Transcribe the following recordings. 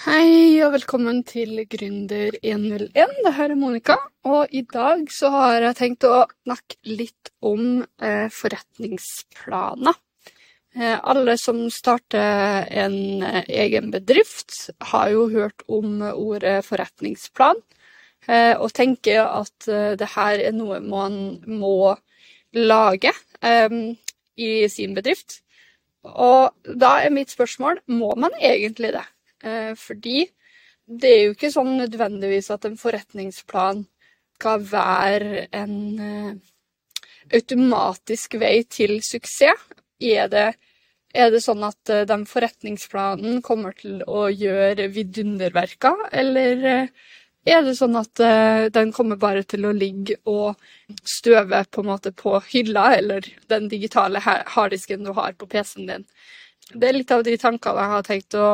Hei og velkommen til Gründer 101. Det her er Monica, og i dag så har jeg tenkt å snakke litt om eh, forretningsplaner. Eh, alle som starter en eh, egen bedrift, har jo hørt om ordet forretningsplan, eh, og tenker at det her er noe man må lage i sin bedrift. Og da er mitt spørsmål må man egentlig det? Eh, fordi det er jo ikke sånn nødvendigvis at en forretningsplan skal være en eh, automatisk vei til suksess. Er det, er det sånn at eh, den forretningsplanen kommer til å gjøre vidunderverker, eller er det sånn at den kommer bare til å ligge og støve på på hylla, eller den digitale harddisken du har på PC-en din? Det er litt av de tankene jeg har tenkt å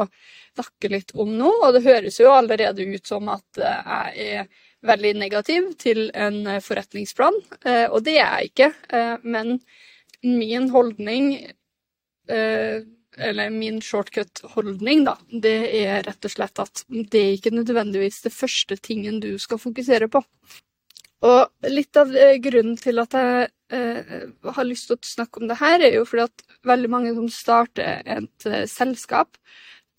snakke litt om nå, og det høres jo allerede ut som at jeg er veldig negativ til en forretningsplan, eh, og det er jeg ikke. Eh, men min holdning, eh, eller min shortcut-holdning, da, det er rett og slett at det er ikke nødvendigvis det første tingen du skal fokusere på. Og litt av grunnen til at jeg har lyst til å snakke om det her, er jo fordi at veldig mange som starter et selskap,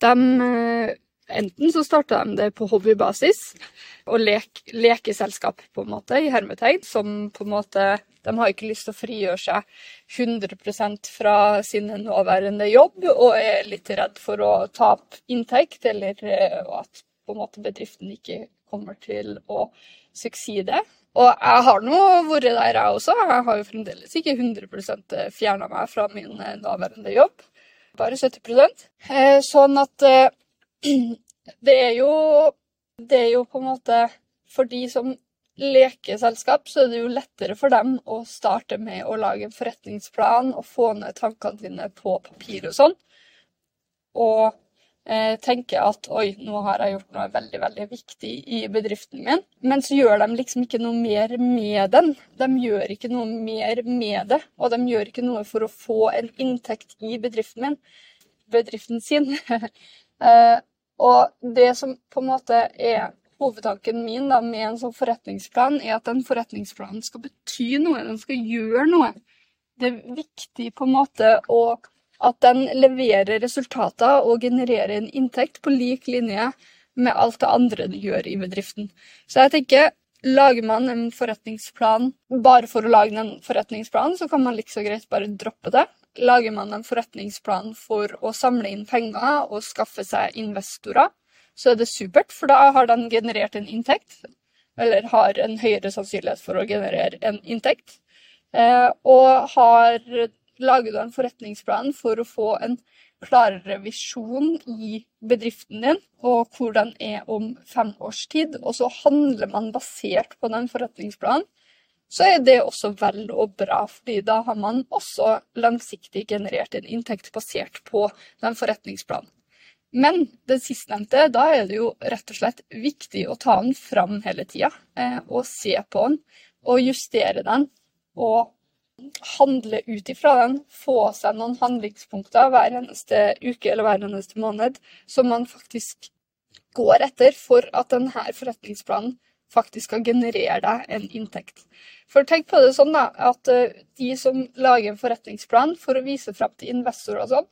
de, eh, enten så starter de det på hobbybasis og lek, lekeselskap, på en måte, i hermetegn, som på en måte De har ikke lyst til å frigjøre seg 100% fra sin nåværende jobb og er litt redd for å tape inntekt, eller eh, at på en måte bedriften ikke kommer til å sukside. Og jeg har nå vært der, jeg også. Jeg har jo fremdeles ikke 100% fjerna meg fra min eh, nåværende jobb bare 70 eh, Sånn at eh, det er jo Det er jo på en måte For de som leker selskap, så er det jo lettere for dem å starte med å lage en forretningsplan og få ned tankene sine på papir og sånn. Og eh, tenker at oi, nå har jeg gjort noe veldig veldig viktig i bedriften min. Men så gjør de liksom ikke noe mer med den. De gjør ikke noe mer med det. Og de gjør ikke noe for å få en inntekt i bedriften min. Bedriften sin. eh, og det som på en måte er hovedtanken min da, med en sånn forretningsplan, er at den forretningsplanen skal bety noe. Den skal gjøre noe. Det er viktig på en måte å at den leverer resultater og genererer en inntekt på lik linje med alt det andre du gjør i bedriften. Så jeg tenker, lager man en forretningsplan bare for å lage en forretningsplan, så kan man liksom greit bare droppe det. Lager man en forretningsplan for å samle inn penger og skaffe seg investorer, så er det supert, for da har den generert en inntekt. Eller har en høyere sannsynlighet for å generere en inntekt. Eh, og har lager du en forretningsplan for å få en klarere visjon i bedriften din, og hvor den er om fem års tid, og så handler man basert på den forretningsplanen, så er det også vel og bra, fordi da har man også langsiktig generert en inntekt basert på den forretningsplanen. Men det sistnevnte, da er det jo rett og slett viktig å ta den fram hele tida, eh, og se på den, og justere den, og handle ut ifra den, få seg noen handlingspunkter hver eneste uke eller hver eneste måned som man faktisk går etter for at denne forretningsplanen faktisk skal generere deg en inntekt. For tenk på det sånn da, at eh, de som lager en forretningsplan for å vise fram til investorer og sånn,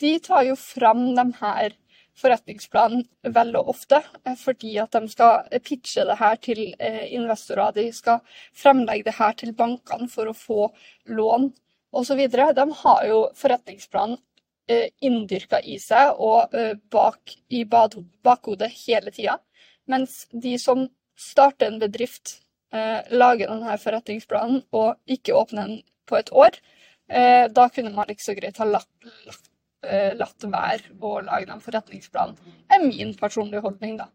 de tar jo fram de her forretningsplanen veldig ofte, eh, fordi at de skal pitche det her til eh, investorer. De skal fremlegge det her til bankene for å få lån osv. De har jo forretningsplanen eh, inndyrka i seg og bak i bakhodet hele tida. Mens de som starter en bedrift, lager denne forretningsplanen og ikke åpner den på et år, da kunne man like så greit ha lagt, eh, latt være å lage den forretningsplanen. Er min personlige holdning, da.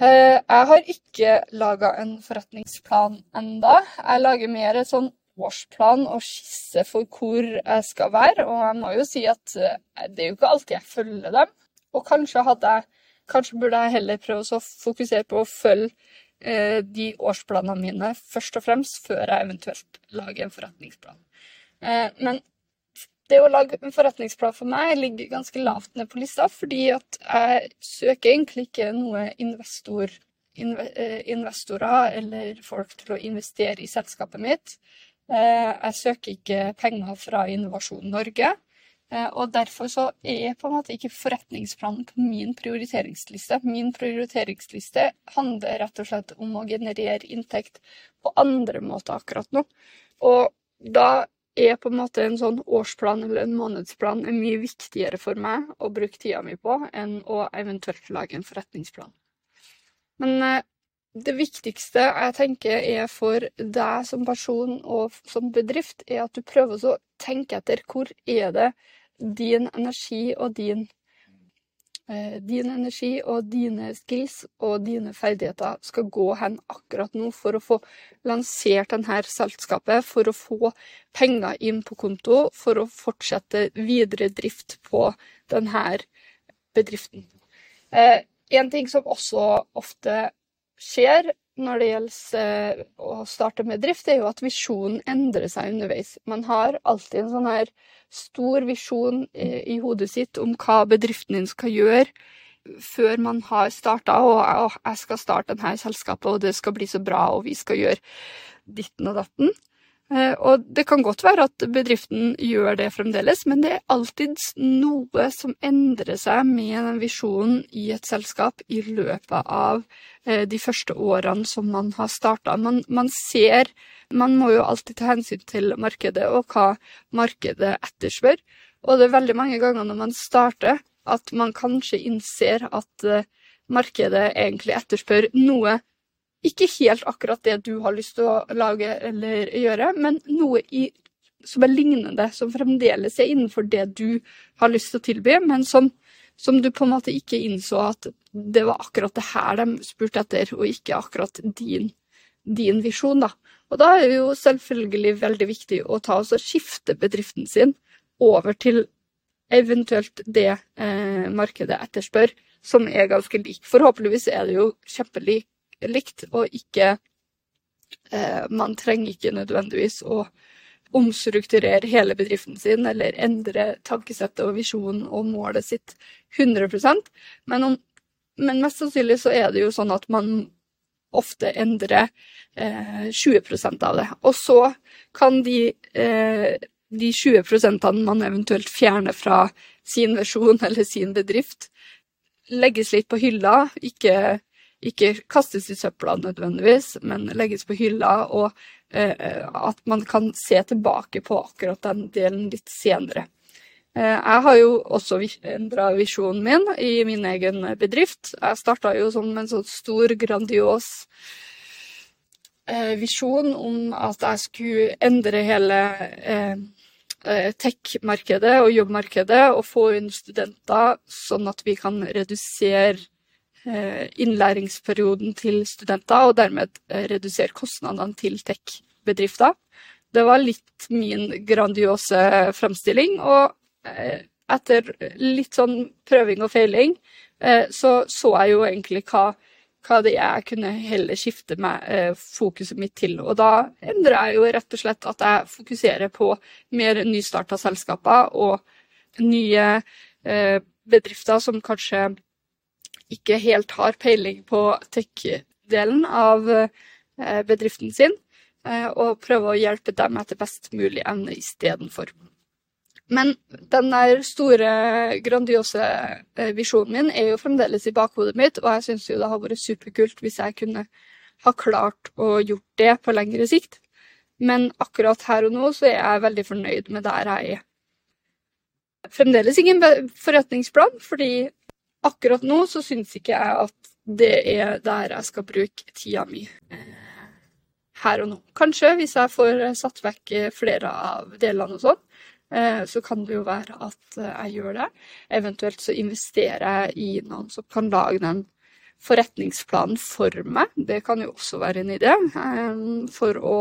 Eh, jeg har ikke laga en forretningsplan enda. Jeg lager mer sånn årsplan og skisse for hvor jeg skal være. Og jeg må jo si at eh, det er jo ikke alltid jeg følger dem. Og kanskje, jeg, kanskje burde jeg heller prøve å fokusere på å følge eh, de årsplanene mine først og fremst, før jeg eventuelt lager en forretningsplan. Eh, men det å lage en forretningsplan for meg ligger ganske lavt ned på lista, fordi at jeg søker egentlig ikke noe investor, eh, investorer eller folk til å investere i selskapet mitt. Eh, jeg søker ikke penger fra Innovasjon Norge. Eh, og derfor så er på en måte ikke forretningsplanen på min prioriteringsliste. Min prioriteringsliste handler rett og slett om å generere inntekt på andre måter akkurat nå. Og da er på en måte en sånn årsplan eller en månedsplan er mye viktigere for meg å bruke tida mi på enn å eventuelt lage en forretningsplan. Men eh, det viktigste jeg tenker er for deg som person og som bedrift, er at du prøver å tenke etter hvor er det din energi og din din energi og dine skills og dine ferdigheter skal gå hen akkurat nå for å få lansert denne selskapet, for å få penger inn på konto, for å fortsette videre drift på denne bedriften. Eh, en ting som også ofte skjer når det gjelder eh, å starte med drift, er jo at visjonen endrer seg underveis. Man har alltid en sånn her stor visjon i hodet sitt om hva bedriften din skal gjøre før man har starta, og jeg skal starte denne selskapet, og det skal bli så bra, og vi skal gjøre ditten og datten. Eh, og det kan godt være at bedriften gjør det fremdeles, men det er alltid noe som endrer seg med den visjonen i et selskap i løpet av eh, de første årene som man har starta. Man, man, ser Man må jo alltid ta hensyn til markedet og hva markedet etterspør. Og det er veldig mange ganger når man starter, at man kanskje innser at eh, markedet egentlig etterspør noe ikke helt akkurat det du har lyst til å lage eller gjøre, men noe i, som er lignende, som fremdeles er innenfor det du har lyst til å tilby, men som, som du på en måte ikke innså at det var akkurat det her de spurte etter, og ikke akkurat din, din visjon, da. Og da er det jo selvfølgelig veldig viktig å ta og skifte bedriften sin over til eventuelt det eh, markedet etterspør, som er ganske lik. Forhåpentligvis er det jo kjempelik likt, og ikke eh, Man trenger ikke nødvendigvis å omstrukturere hele bedriften sin eller endre tankesettet og visjonen og målet sitt 100% men, om, men mest sannsynlig så er det jo sånn at man ofte endrer eh, 20% av det. Og så kan de, eh, de 20% man eventuelt fjerner fra sin versjon eller sin bedrift, legges litt på hylla, ikke ikke kastes i søpla nødvendigvis, men legges på hylla, og eh, at man kan se tilbake på akkurat den delen litt senere. Eh, jeg har jo også endra visjonen min i min egen bedrift. Jeg starta jo som en sånn stor, grandios eh, visjon om at jeg skulle endre hele eh, eh, tech-markedet og jobbmarkedet og få inn studenter, sånn at vi kan redusere innlæringsperioden til studenter, og dermed eh, redusere kostnadene til tech-bedrifter. Det var litt min grandiose fremstilling, og eh, etter litt sånn prøving og feiling, så så jeg jo egentlig hva, hva det er jeg kunne heller skifte med fokuset mitt til. Og da endrer jeg jo rett og slett at jeg fokuserer på mer nystarta selskaper og nye bedrifter som kanskje ikke helt har peiling på tech-delen av eh, bedriften sin, eh, og prøve å hjelpe dem etter best mulig evne istedenfor. Men den der store, grandiose eh, visjonen min er jo fremdeles i bakhodet mitt, og jeg syns jo det har vært superkult hvis jeg kunne ha klart å gjort det på lengre sikt. Men akkurat her og nå så er jeg veldig fornøyd med der jeg er. Fremdeles ingen forretningsplan, fordi akkurat nå så syns ikke jeg at det er der jeg skal bruke tida mi eh, her og nå. Kanskje hvis jeg får satt vekk flere av delene og sånn, eh, så kan det jo være at jeg gjør det. Eventuelt så investerer jeg i noen som kan lage den forretningsplanen for meg. Det kan jo også være en idé eh, for å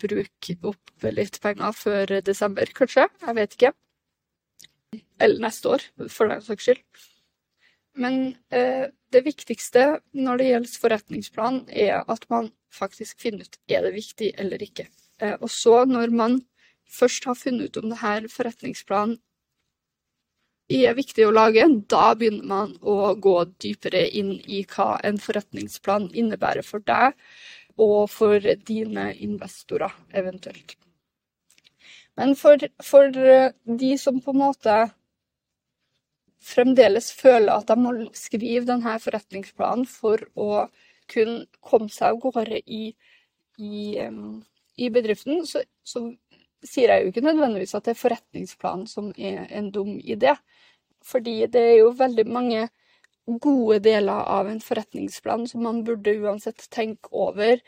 bruke opp litt penger før desember, kanskje. Jeg vet ikke. Eller neste år, for den saks skyld. Men eh, det viktigste når det gjelder forretningsplan, er at man faktisk finner ut er det viktig eller ikke. Eh, og så, når man først har funnet ut om det her forretningsplanen er viktig å lage, da begynner man å gå dypere inn i hva en forretningsplan innebærer for deg og for dine investorer, eventuelt. Men for, for de som på en måte fremdeles føler at de må skrive denne forretningsplanen for å kunne komme seg av gårde i, i, i bedriften, så, så, sier jeg jo ikke nødvendigvis at det er forretningsplanen som er en dum idé. Fordi det er jo veldig mange gode deler av en forretningsplan som man burde uansett tenke over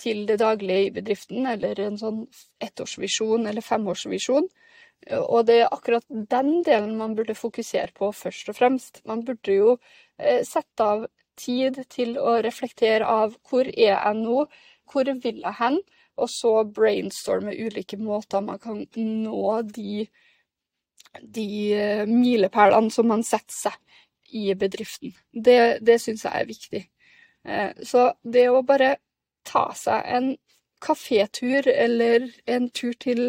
til det daglige i bedriften, eller en sånn ettårsvisjon eller femårsvisjon. Og det er akkurat den delen man burde fokusere på først og fremst. Man burde jo eh, sette av tid til å reflektere av hvor er jeg nå, hvor vil jeg hen, og så brainstorme ulike måter man kan nå de, de eh, milepælene som man setter seg i bedriften. Det, det syns jeg er viktig. Eh, så det å bare ta seg en kafétur eller en tur til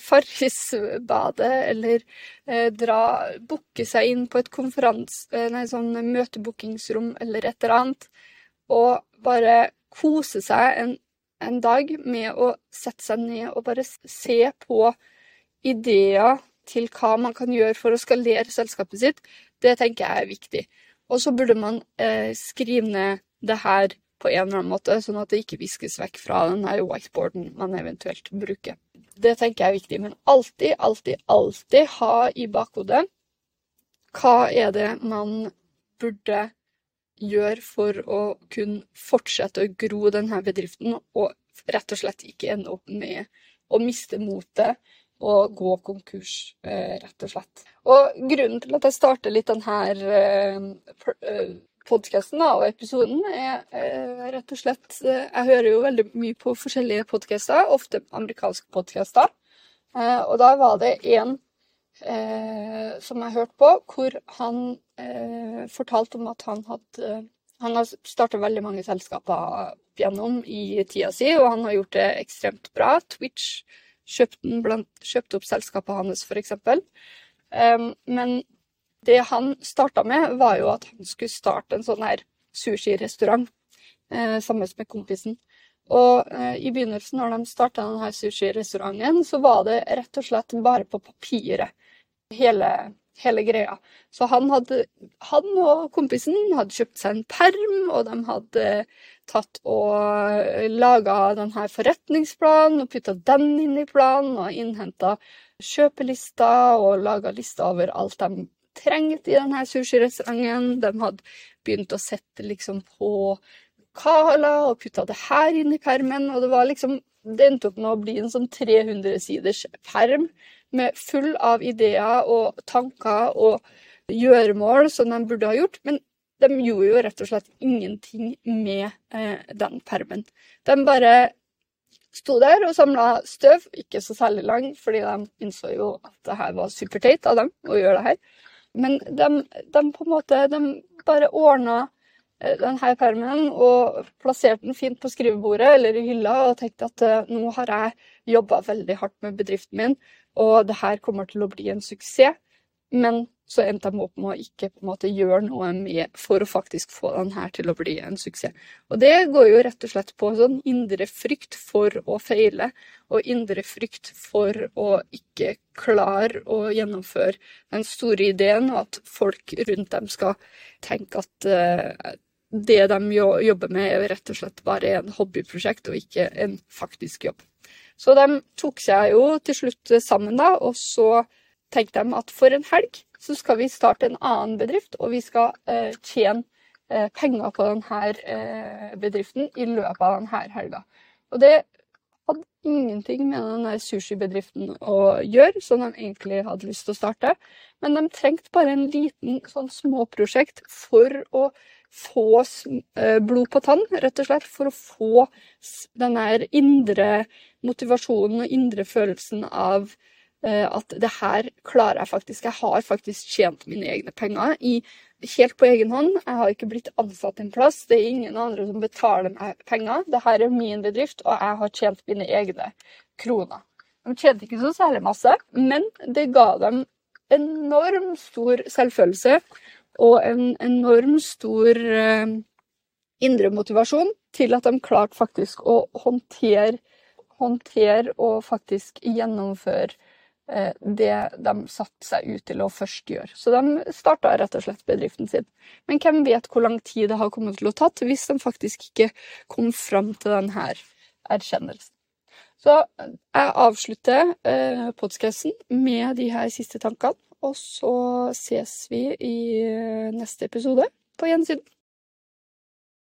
Farrisbadet, eller eh, dra Booke seg inn på et eh, nei, sånn møtebookingsrom eller et eller annet, og bare kose seg en, en dag med å sette seg ned og bare se på ideer til hva man kan gjøre for å skalere selskapet sitt, det tenker jeg er viktig. Og så burde man eh, skrive ned det her på en eller annen måte, sånn at det ikke viskes vekk fra den her whiteboarden man eventuelt bruker. Det tenker jeg er viktig, men alltid, alltid, alltid ha i bakhodet hva er det man burde gjøre for å kunne fortsette å gro denne bedriften, og rett og slett ikke ende opp med å miste motet og gå konkurs, eh, rett og slett. Og grunnen til at jeg starter litt denne podkasten og episoden er eh, rett og slett eh, Jeg hører jo veldig mye på forskjellige podkaster, ofte amerikanske podkaster. Eh, og da var det en eh, som jeg hørte på, hvor han eh, fortalte om at han hadde Han har starta veldig mange selskaper gjennom i tida si, og han har gjort det ekstremt bra. Twitch kjøpte, kjøpte opp selskapet hans, f.eks. Um, men det han starta med, var jo at han skulle starte en sånn her sushirestaurant eh, sammen med kompisen. Og eh, i begynnelsen, når de starta denne sushirestauranten, så var det rett og slett bare på papiret, hele, hele greia. Så han, hadde, han og kompisen hadde kjøpt seg en perm, og de hadde tatt og laga denne forretningsplanen og putta den inn i planen og innhenta kjøpelister og laga lister over alt de trengte i denne sushirestauranten. De hadde begynt å sette liksom på Kala og putta det her inn i permen. Og det var liksom Det endte opp med å bli en sånn 300 siders perm med full av ideer og tanker og gjøremål som de burde ha gjort. Men de gjorde jo rett og slett ingenting med eh, den permen. De bare sto der og samla støv, ikke så særlig lang, fordi de innså jo at det her var superteit av dem å gjøre det her. Men de, de, på en måte de bare ordna eh, denne permen og plasserte den fint på skrivebordet eller i hylla og tenkte at eh, nå har jeg jobba veldig hardt med bedriften min, og det her kommer til å bli en suksess. Men så endte de opp med å ikke på en måte gjøre noe med for å faktisk få den her til å bli en suksess. Og det går jo rett og slett på sånn indre frykt for å feile, og indre frykt for å ikke klare å gjennomføre den store ideen, og at folk rundt dem skal tenke at uh, det de jobber med, er rett og slett bare en hobbyprosjekt, og ikke en faktisk jobb. Så de tok seg jo til slutt sammen, da, og så tenkte de at for en helg så skal vi starte en annen bedrift, og vi skal eh, tjene eh, penger på denne eh, bedriften i løpet av denne helga. Og det hadde ingenting med denne sushibedriften å gjøre, som de egentlig hadde lyst til å starte. Men de trengte bare en liten sånn småprosjekt for å få eh, blod på tann, rett og slett. For å få den indre motivasjonen og indre følelsen av at det her klarer jeg faktisk. Jeg har faktisk tjent mine egne penger i, helt på egen hånd. Jeg har ikke blitt ansatt en plass. Det er ingen andre som betaler meg penger. Dette er min bedrift, og jeg har tjent mine egne kroner. De tjente ikke så særlig masse, men det ga dem enormt stor selvfølelse og en enormt stor eh, indre motivasjon til at de klarte faktisk å håndtere, håndtere og faktisk gjennomføre eh, det de satte seg ut til å først gjøre. Så de starta rett og slett bedriften sin. Men hvem vet hvor lang tid det har kommet til å tatt hvis de faktisk ikke kom fram til denne erkjennelsen. Så jeg avslutter eh, podkasten med de her siste tankene, og så ses vi i eh, neste episode på gjensyn.